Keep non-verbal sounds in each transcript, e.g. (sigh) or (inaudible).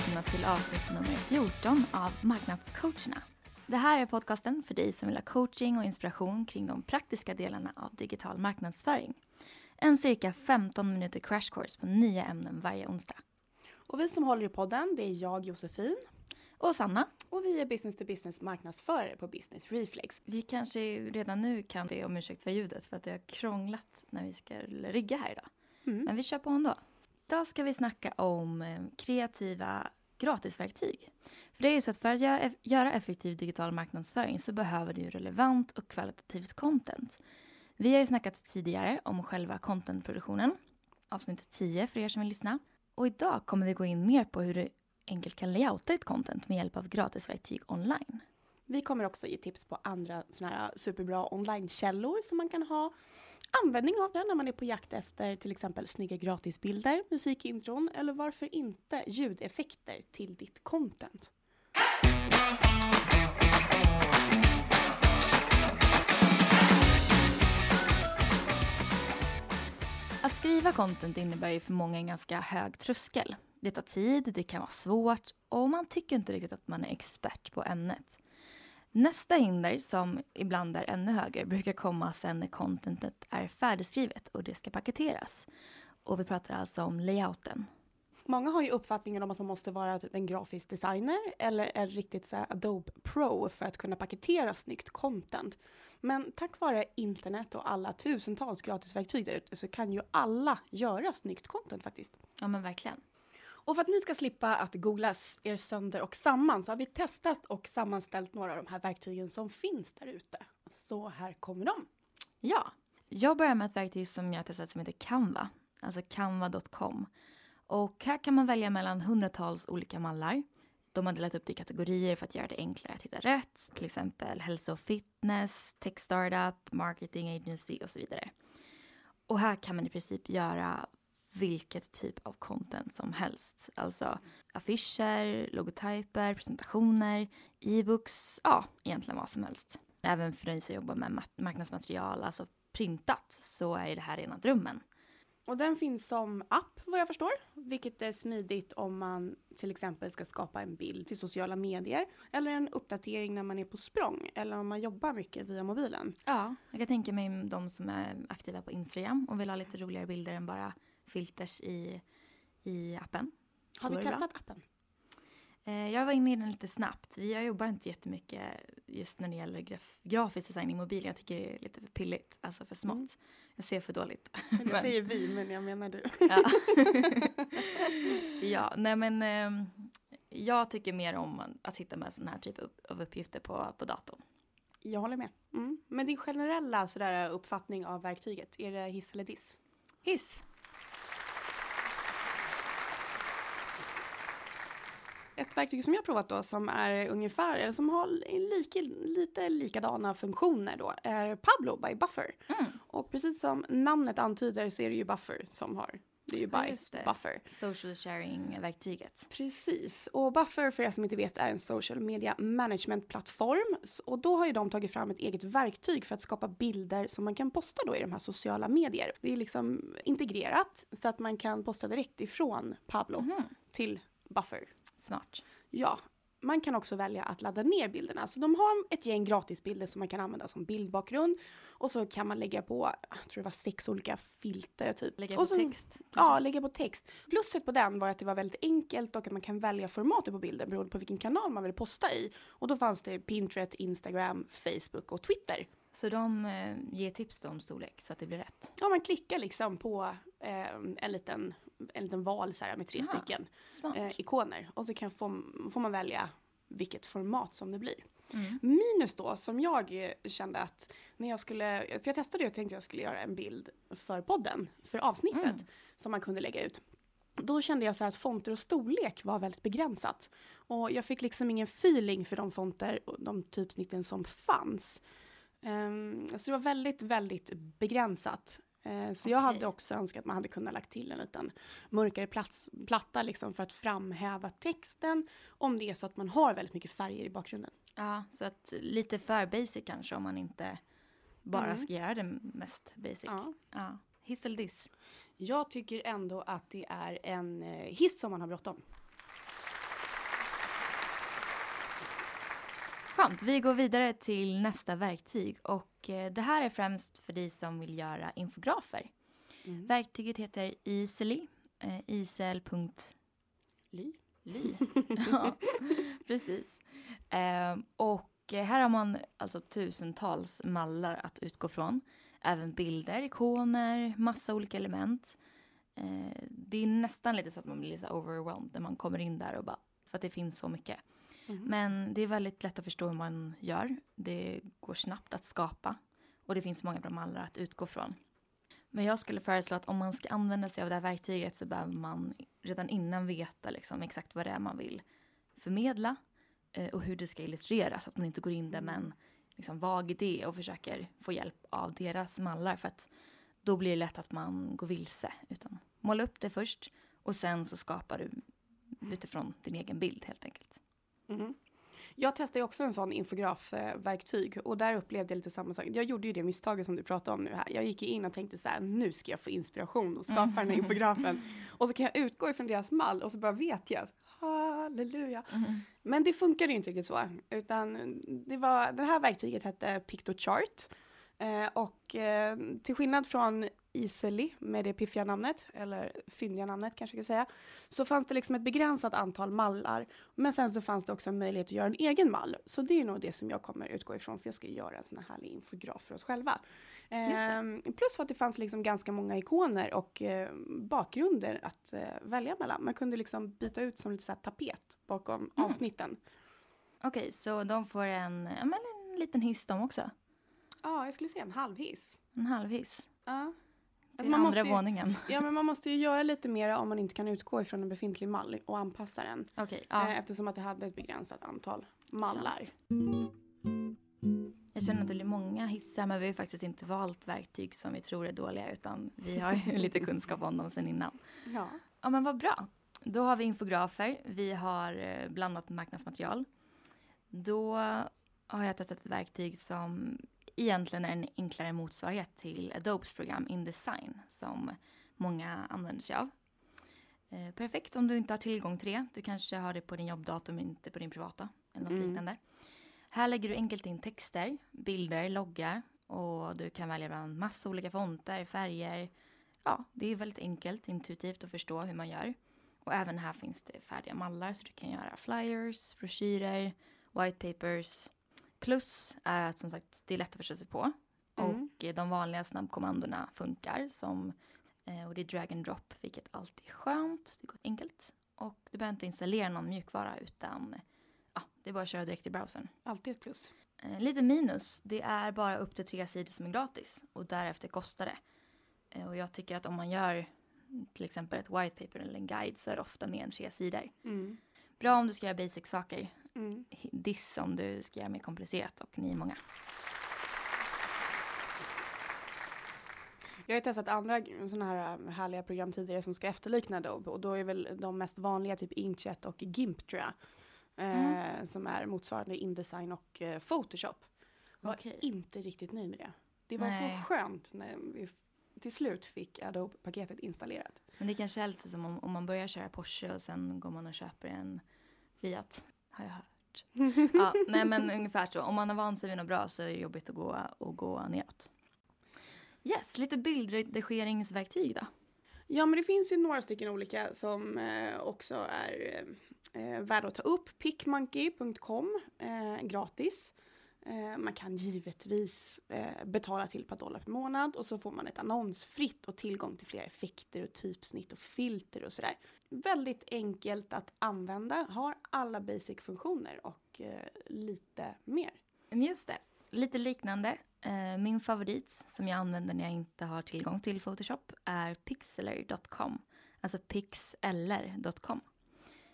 Välkomna till avsnitt nummer 14 av Marknadscoacherna. Det här är podcasten för dig som vill ha coaching och inspiration kring de praktiska delarna av digital marknadsföring. En cirka 15 minuter crash course på nya ämnen varje onsdag. Och vi som håller i podden, det är jag Josefin. Och Sanna. Och vi är business to business marknadsförare på Business Reflex. Vi kanske redan nu kan be om ursäkt för ljudet för att det har krånglat när vi ska rigga här idag. Mm. Men vi kör på ändå. Idag ska vi snacka om eh, kreativa gratisverktyg. För det är ju så att för att göra effektiv digital marknadsföring så behöver du relevant och kvalitativt content. Vi har ju snackat tidigare om själva contentproduktionen, avsnitt 10 för er som vill lyssna. Och idag kommer vi gå in mer på hur du enkelt kan layouta ditt content med hjälp av gratisverktyg online. Vi kommer också ge tips på andra såna här superbra online-källor som man kan ha användning av det när man är på jakt efter till exempel snygga gratisbilder, musikintron eller varför inte ljudeffekter till ditt content. Att skriva content innebär ju för många en ganska hög tröskel. Det tar tid, det kan vara svårt och man tycker inte riktigt att man är expert på ämnet. Nästa hinder, som ibland är ännu högre, brukar komma sen när contentet är färdigskrivet och det ska paketeras. Och vi pratar alltså om layouten. Många har ju uppfattningen om att man måste vara typ en grafisk designer eller en riktigt så Adobe Pro för att kunna paketera snyggt content. Men tack vare internet och alla tusentals gratisverktyg där ute så kan ju alla göra snyggt content faktiskt. Ja men verkligen. Och för att ni ska slippa att googla er sönder och samman så har vi testat och sammanställt några av de här verktygen som finns där ute. Så här kommer de. Ja, jag börjar med ett verktyg som jag har testat som heter Canva, alltså canva.com. Och här kan man välja mellan hundratals olika mallar. De har delat upp det i kategorier för att göra det enklare att hitta rätt, till exempel hälsa och fitness, tech startup, marketing agency och så vidare. Och här kan man i princip göra vilket typ av content som helst. Alltså affischer, logotyper, presentationer, e-books, ja, egentligen vad som helst. Även för dig som jobbar med mat- marknadsmaterial, alltså printat, så är det här rena drömmen. Och den finns som app vad jag förstår, vilket är smidigt om man till exempel ska skapa en bild till sociala medier eller en uppdatering när man är på språng eller om man jobbar mycket via mobilen. Ja, jag kan tänka mig de som är aktiva på Instagram och vill ha lite roligare bilder än bara filters i, i appen. Har vi bra. testat appen? Eh, Jag var inne i den lite snabbt. Jag jobbar inte jättemycket just när det gäller graf- grafisk design i mobil. Jag tycker det är lite för pilligt, alltså för smått. Mm. Jag ser för dåligt. (laughs) Jag Men- säger vi, men jag menar du. Ja, (laughs) ja nej men eh, jag tycker mer om att sitta med sån här typ av uppgifter på, på datorn. Jag håller med. Mm. Men din generella sådär, uppfattning av verktyget, är det hiss eller diss? Hiss. Ett verktyg som jag provat då som är ungefär, eller som har lika, lite likadana funktioner då, är Pablo by Buffer. Mm. Och precis som namnet antyder så är det ju Buffer som har, det är ju Ja, by det. Buffer. Social sharing-verktyget. Precis, och Buffer för er som inte vet är en social media management-plattform. Och då har ju de tagit fram ett eget verktyg för att skapa bilder som man kan posta då i de här sociala medier. Det är liksom integrerat så att man kan posta direkt ifrån Pablo Mhm. till Buffer. Smart. Ja, man kan också välja att ladda ner bilderna. Så de har ett gäng gratisbilder som man kan använda som bildbakgrund. Och så kan man lägga på, jag tror det var sex olika filter typ. Lägga på så, text. Ja, lägga på text. Plusset på den var att det var väldigt enkelt och att man kan välja formatet på bilden beroende på vilken kanal man vill posta i. Och då fanns det Pinterest, Instagram, Facebook och Twitter. Så de eh, ger tips om storlek så att det blir rätt. Ja, man klickar liksom på eh, en, liten, en liten val så här med tre Aha. stycken eh, ikoner. Och så kan få, får man välja vilket format som det blir. Mm. Minus då som jag kände att när jag skulle, för jag testade och tänkte jag skulle göra en bild för podden, för avsnittet Mm. som man kunde lägga ut. Då kände jag så att fonter och storlek var väldigt begränsat. Och jag fick liksom ingen feeling för de fonter och de typsnitten som fanns. Ehm, så det var väldigt, väldigt begränsat. Eh, så jag hade också önskat att man hade kunnat lagt till en liten mörkare plats, platta liksom för att framhäva texten om det är så att man har väldigt mycket färger i bakgrunden. Ja, så att lite för basic kanske om man inte bara Mm. ska göra det mest basic. Ja. Ja. Hiss eller diss? Jag tycker ändå att det är en eh, hiss som man har bråttom. Skönt. Vi går vidare till nästa verktyg och eh, det här är främst för dig som vill göra infografer. Mm. Verktyget heter Easily, eh, isel.ly. Ly. (laughs) ja, precis. Eh, och här har man alltså tusentals mallar att utgå från. Även bilder, ikoner, massa olika element. Eh, det är nästan lite så att man blir lite overwhelmed när man kommer in där och bara, för att det finns så mycket. Mm. Men det är väldigt lätt att förstå hur man gör. Det går snabbt att skapa och det finns många bra mallar att utgå från. Men jag skulle föreslå att om man ska använda sig av det här verktyget så behöver man redan innan veta liksom exakt vad det är man vill förmedla eh, och hur det ska illustreras. Att man inte går in där med en liksom, vag idé och försöker få hjälp av deras mallar för att då blir det lätt att man går vilse. Utan måla upp det först och sen så skapar du utifrån din egen bild helt enkelt. Mm. Jag testade ju också en sån infografverktyg och där upplevde jag lite samma sak. Jag gjorde ju det misstaget som du pratade om nu här. Jag gick in och tänkte så här, nu ska jag få inspiration och skapa den här infografen. (laughs) Och så kan jag utgå ifrån deras mall och så bara vet jag, halleluja. Mm. Men det funkade ju inte riktigt så, utan det var, det här verktyget hette Pictochart. Eh, och eh, till skillnad från Easily med det piffiga namnet, eller fyndiga namnet kanske jag ska säga, så fanns det liksom ett begränsat antal mallar. Men sen så fanns det också en möjlighet att göra en egen mall. Så det är nog det som jag kommer utgå ifrån, för jag ska göra en sån här härlig infograf för oss själva. Eh, plus för att det fanns liksom ganska många ikoner och eh, bakgrunder att eh, välja mellan. Man kunde liksom byta ut som lite så tapet bakom Mm. avsnitten. Okej, så de får en, ja, men en liten hiss de också? Ja, jag skulle säga en halvhiss. En halvhiss? Ja. Man andra måste ju- våningen? Ja, men man måste ju göra lite mer om man inte kan utgå ifrån en befintlig mall och anpassa den. Okej, ja. Eh, Eftersom att det hade ett begränsat antal mallar. Jag känner att det blir många hissar men vi har faktiskt inte valt verktyg som vi tror är dåliga utan vi har ju (laughs) lite kunskap om dem sedan innan. Ja. Ja men vad bra. Då har vi infografer, vi har eh, blandat marknadsmaterial. Då har jag testat ett verktyg som egentligen är en enklare motsvarighet till Adobes program InDesign som många använder sig av. Eh, perfekt om du inte har tillgång till det. Du kanske har det på din jobbdator men inte på din privata eller något Mm. liknande. Här lägger du enkelt in texter, bilder, loggar och du kan välja bland massa olika fonter, färger. Ja, det är väldigt enkelt, intuitivt att förstå hur man gör. Och även här finns det färdiga mallar så du kan göra flyers, broschyrer, white papers. Plus är att som sagt det är lätt att förstå sig på. Mm. Och eh, de vanliga snabbkommandona funkar som eh, och det är drag and drop vilket alltid är skönt. Det går enkelt. Och du behöver inte installera någon mjukvara utan ja, det är bara att köra direkt i browsern. Alltid ett plus. Eh, lite minus, det är bara upp till tre sidor som är gratis och därefter kostar det. Och jag tycker att om man gör till exempel ett white paper eller en guide så är det ofta mer än tre sidor. Mm. Bra om du ska göra basic saker, Mm. diss om du ska göra mer komplicerat och ni är många. Jag har testat andra sådana här äh, härliga program tidigare som ska efterlikna Adobe och då är väl de mest vanliga typ Inkjet och GIMP tror jag. Eh, Som är motsvarande Indesign och eh, Photoshop. Var Okej. inte riktigt nöjd med det. Det var Nej. så skönt när vi till slut fick Adobe-paketet installerat. Men det kanske är lite som om, om man börjar köra Porsche och sen går man och köper en Fiat. Har jag (laughs) ja, (laughs) nej men ungefär så. Om man har vant sig vid något bra så är det jobbigt att gå, att gå neråt. Yes, lite bildredigeringsverktyg då. Ja, men det finns ju några stycken olika som eh, också är eh, värda att ta upp. Pickmonkey.com, eh, gratis. Eh, man kan givetvis eh, betala till ett par dollar per månad och så får man ett annonsfritt och tillgång till flera effekter och typsnitt och filter och sådär. Väldigt enkelt att använda, har alla basic-funktioner och eh, lite mer. Just det, lite liknande. Min favorit som jag använder när jag inte har tillgång till Photoshop är pixeler.com. Alltså pixeller.com.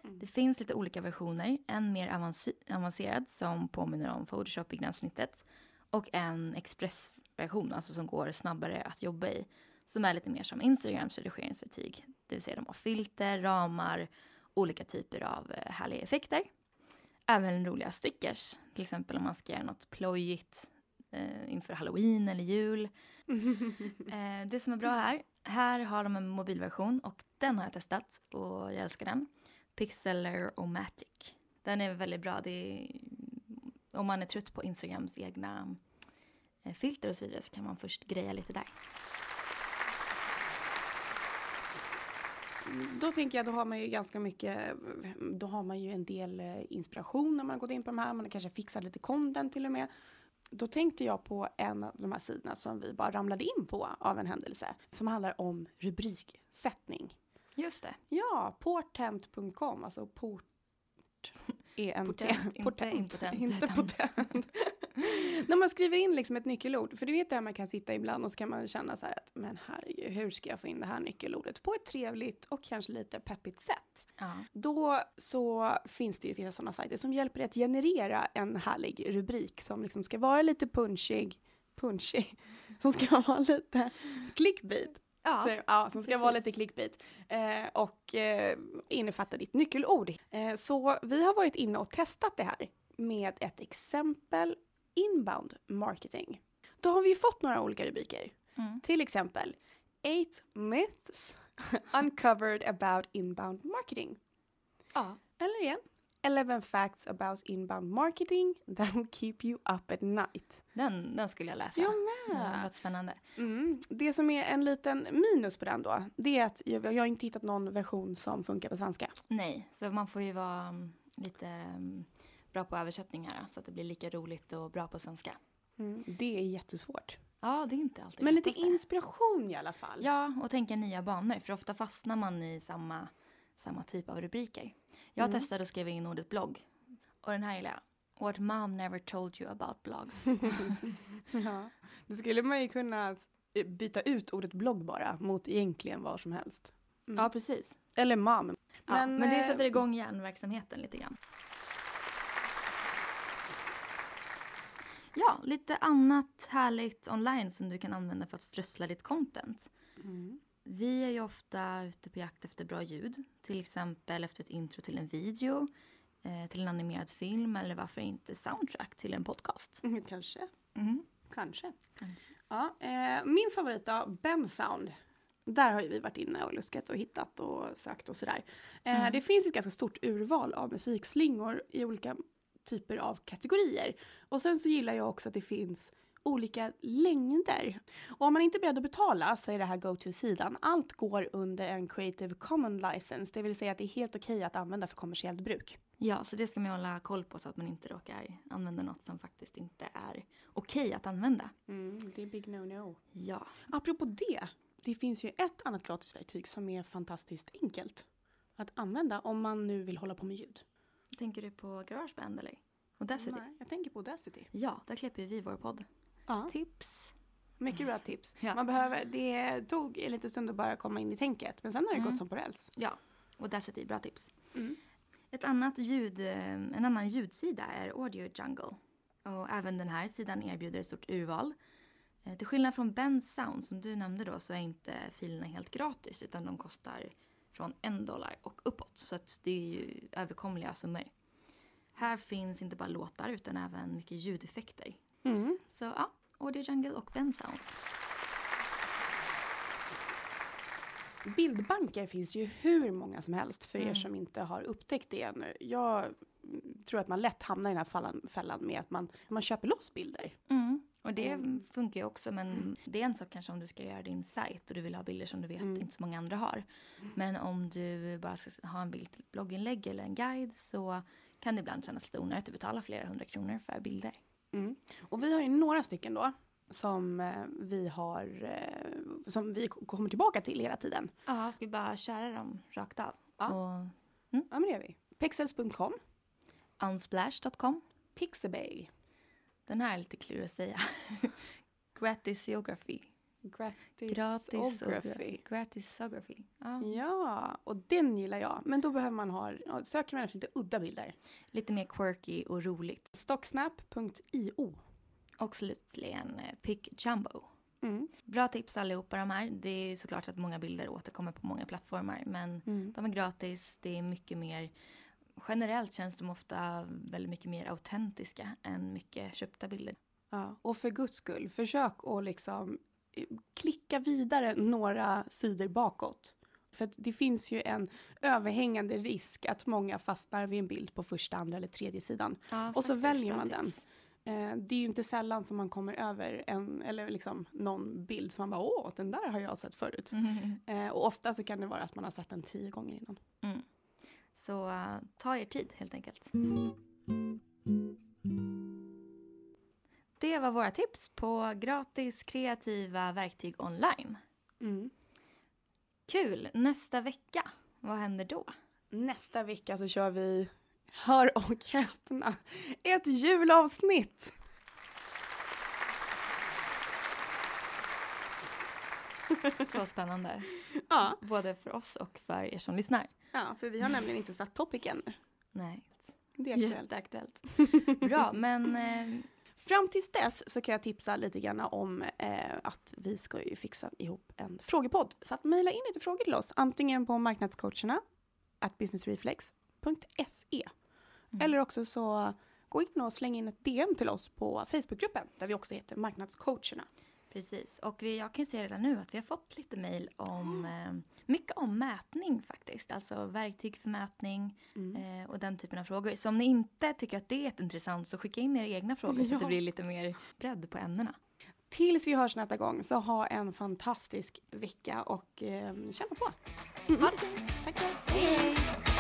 Mm. Det finns lite olika versioner. En mer avancerad som påminner om Photoshop i gränssnittet. Och en expressversion, alltså som går snabbare att jobba i. Som är lite mer som Instagrams redigeringsverktyg. Det vill säga de har filter, ramar, olika typer av eh, härliga effekter. Även roliga stickers. Till exempel om man ska göra något plojigt eh, inför halloween eller jul. (laughs) Eh, det som är bra här, här har de en mobilversion och den har jag testat och jag älskar den. Pixeler Matic. Den är väldigt bra. Det är om man är trött på Instagrams egna eh, filter och så vidare så kan man först greja lite där. Mm, då tänker jag, då har man ju ganska mycket, eh, då har man ju en del eh, inspiration när man har gått in på de här, man har kanske fixat lite content till och med. Då tänkte jag på en av de här sidorna som vi bara ramlade in på av en händelse, som handlar om rubriksättning. Just det. Ja, portent.com, alltså port... ENT. (laughs) Potent, inte impotent, (laughs) Inte potent. (laughs) När man skriver in liksom ett nyckelord, för du vet där man kan sitta ibland och så kan man känna så här att men herregud, hur ska jag få in det här nyckelordet på ett trevligt och kanske lite peppigt sätt? Ja. Då så finns det ju vissa sådana sajter som hjälper dig att generera en härlig rubrik som liksom ska vara lite punchig, punchig, som ska vara lite clickbait. Ja. Så, ja, som ska precis. vara lite clickbait. Eh, och eh, innefatta ditt nyckelord. Eh, så vi har varit inne och testat det här med ett exempel inbound marketing. Då har vi fått några olika rubriker. Mm. Till exempel Eight myths (laughs) uncovered about inbound marketing. ja. Eller igen 11 facts about inbound marketing that will keep you up at night. Den, den skulle jag läsa. Jag Ja, det med! låter spännande. Mm. Det som är en liten minus på den då, det är att jag, jag har inte hittat någon version som funkar på svenska. Nej, så man får ju vara mm, lite mm, bra på översättningar så att det blir lika roligt och bra på svenska. Mm. Det är jättesvårt. Ja, det är inte alltid Men lite inspiration i alla fall. Ja, och tänka nya banor, för ofta fastnar man i samma, samma typ av rubriker. Jag Mm. testade att skriva in ordet blogg. Och den här gillar jag. What mom never told you about blogs. (laughs) Ja. Då skulle man ju kunna eh, byta ut ordet blogg bara mot egentligen vad som helst. Mm. Ja, precis. Eller mam. Men, ja, men det eh, sätter igång hjärnverksamheten lite grann. Ja, lite annat härligt online som du kan använda för att strössla ditt content. Mm. Vi är ju ofta ute på jakt efter bra ljud. Till exempel efter ett intro till en video, eh, till en animerad film eller varför inte soundtrack till en podcast. Mm, (laughs) Kanske. Mm. Kanske. Kanske. Ja, eh, min favorit då, Ben Sound. Där har ju vi varit inne och luskat och hittat och sökt och sådär. Eh, Mm. Det finns ju ett ganska stort urval av musikslingor i olika typer av kategorier. Och sen så gillar jag också att det finns olika längder. Och om man inte är beredd att betala så är det här go-to-sidan. Allt går under en Creative Commons license, det vill säga att det är helt okej att använda för kommersiellt bruk. Ja, så det ska man hålla koll på så att man inte råkar använda något som faktiskt inte är okej att använda. Mm, det är big no-no. Ja, Apropå det, det finns ju ett annat gratisverktyg som är fantastiskt enkelt att använda om man nu vill hålla på med ljud. tänker du på Garageband eller? Audacity? Nej, jag tänker på Audacity. Ja, där klipper vi vår podd. Ja, Tips! mycket bra tips. Ja. Man behöver, det tog en liten stund att bara komma in i tänket, men sen har det Mm. gått som på räls. Ja, Audacity, bra tips. Mm. Ett annat ljud, en annan ljudsida är Audio Jungle. Och även den här sidan erbjuder ett stort urval. Eh, Till skillnad från Bend Sound som du nämnde då så är inte filerna helt gratis utan de kostar från en dollar och uppåt. Så det är ju överkomliga summor. Här finns inte bara låtar utan även mycket ljudeffekter. Mm. Så ja, Audio Jungle och Bend Sound. Bildbanker finns ju hur många som helst för er Mm. som inte har upptäckt det ännu. Jag mm, tror att man lätt hamnar i den här fallan, fällan med att man, man köper loss bilder. Mm. Och det Mm. funkar ju också men det är en sak kanske om du ska göra din sajt och du vill ha bilder som du vet Mm. inte så många andra har. Men om du bara ska ha en bild till ett blogginlägg eller en guide så kan det ibland kännas lite onödigt att betala flera hundra kronor för bilder. Mm. Och vi har ju några stycken då som eh, vi har, eh, som vi kommer tillbaka till hela tiden. Ja, ska vi bara köra dem rakt av? Ja. Och Ja men det gör vi. Pixels.com, unsplash.com. Pixabay, Den här är lite klurig att säga. (laughs) Gratisography. Gratisography. Gratisography. Gratisography. Ja. Ja, och den gillar jag. Men då behöver man ha, söker man efter lite udda bilder. Lite mer quirky och roligt. Stocksnap.io. Och slutligen eh, Pick Jumbo. Mm. Bra tips allihopa de här. Det är såklart att många bilder återkommer på många plattformar men Mm. de är gratis. Det är mycket mer Generellt känns de ofta väldigt mycket mer autentiska än mycket köpta bilder. Ja, och för guds skull, försök att liksom klicka vidare några sidor bakåt. För det finns ju en överhängande risk att många fastnar vid en bild på första, andra eller tredje sidan. Ja, Och så väljer man den. Eh, det är ju inte sällan som man kommer över en, eller liksom någon bild som man bara åh, den där har jag sett förut. Mm. (laughs) Och ofta så kan det vara att man har sett den tio gånger innan. Mm. Så eh, ta er tid helt enkelt. Det var våra tips på gratis kreativa verktyg online. Mm. Kul! Nästa vecka, vad händer då? Nästa vecka så kör vi, hör och häpna, ett julavsnitt! Så spännande. (laughs) Ja, Både för oss och för er som lyssnar. ja, för vi har nämligen inte satt topic ännu. Nej, Det är aktuellt. jätteaktuellt. Bra, men eh, Fram tills dess så kan jag tipsa lite grann om eh, att vi ska ju fixa ihop en frågepodd. Så att mejla in lite frågor till oss, antingen på marknadscoacherna at businessreflex.se Mm. eller också så gå in och släng in ett DM till oss på Facebookgruppen där vi också heter marknadscoacherna. Precis. Och vi, jag kan se redan nu att vi har fått lite mejl om eh, mycket om mätning faktiskt. Alltså verktyg för mätning Mm. eh, och den typen av frågor. Så om ni inte tycker att det är intressant så skicka in era egna frågor så att det Ja. blir lite mer bredd på ämnena. Tills vi hörs nästa gång så ha en fantastisk vecka och eh, kämpa på. Ha det fint! Tack. Hej, hej.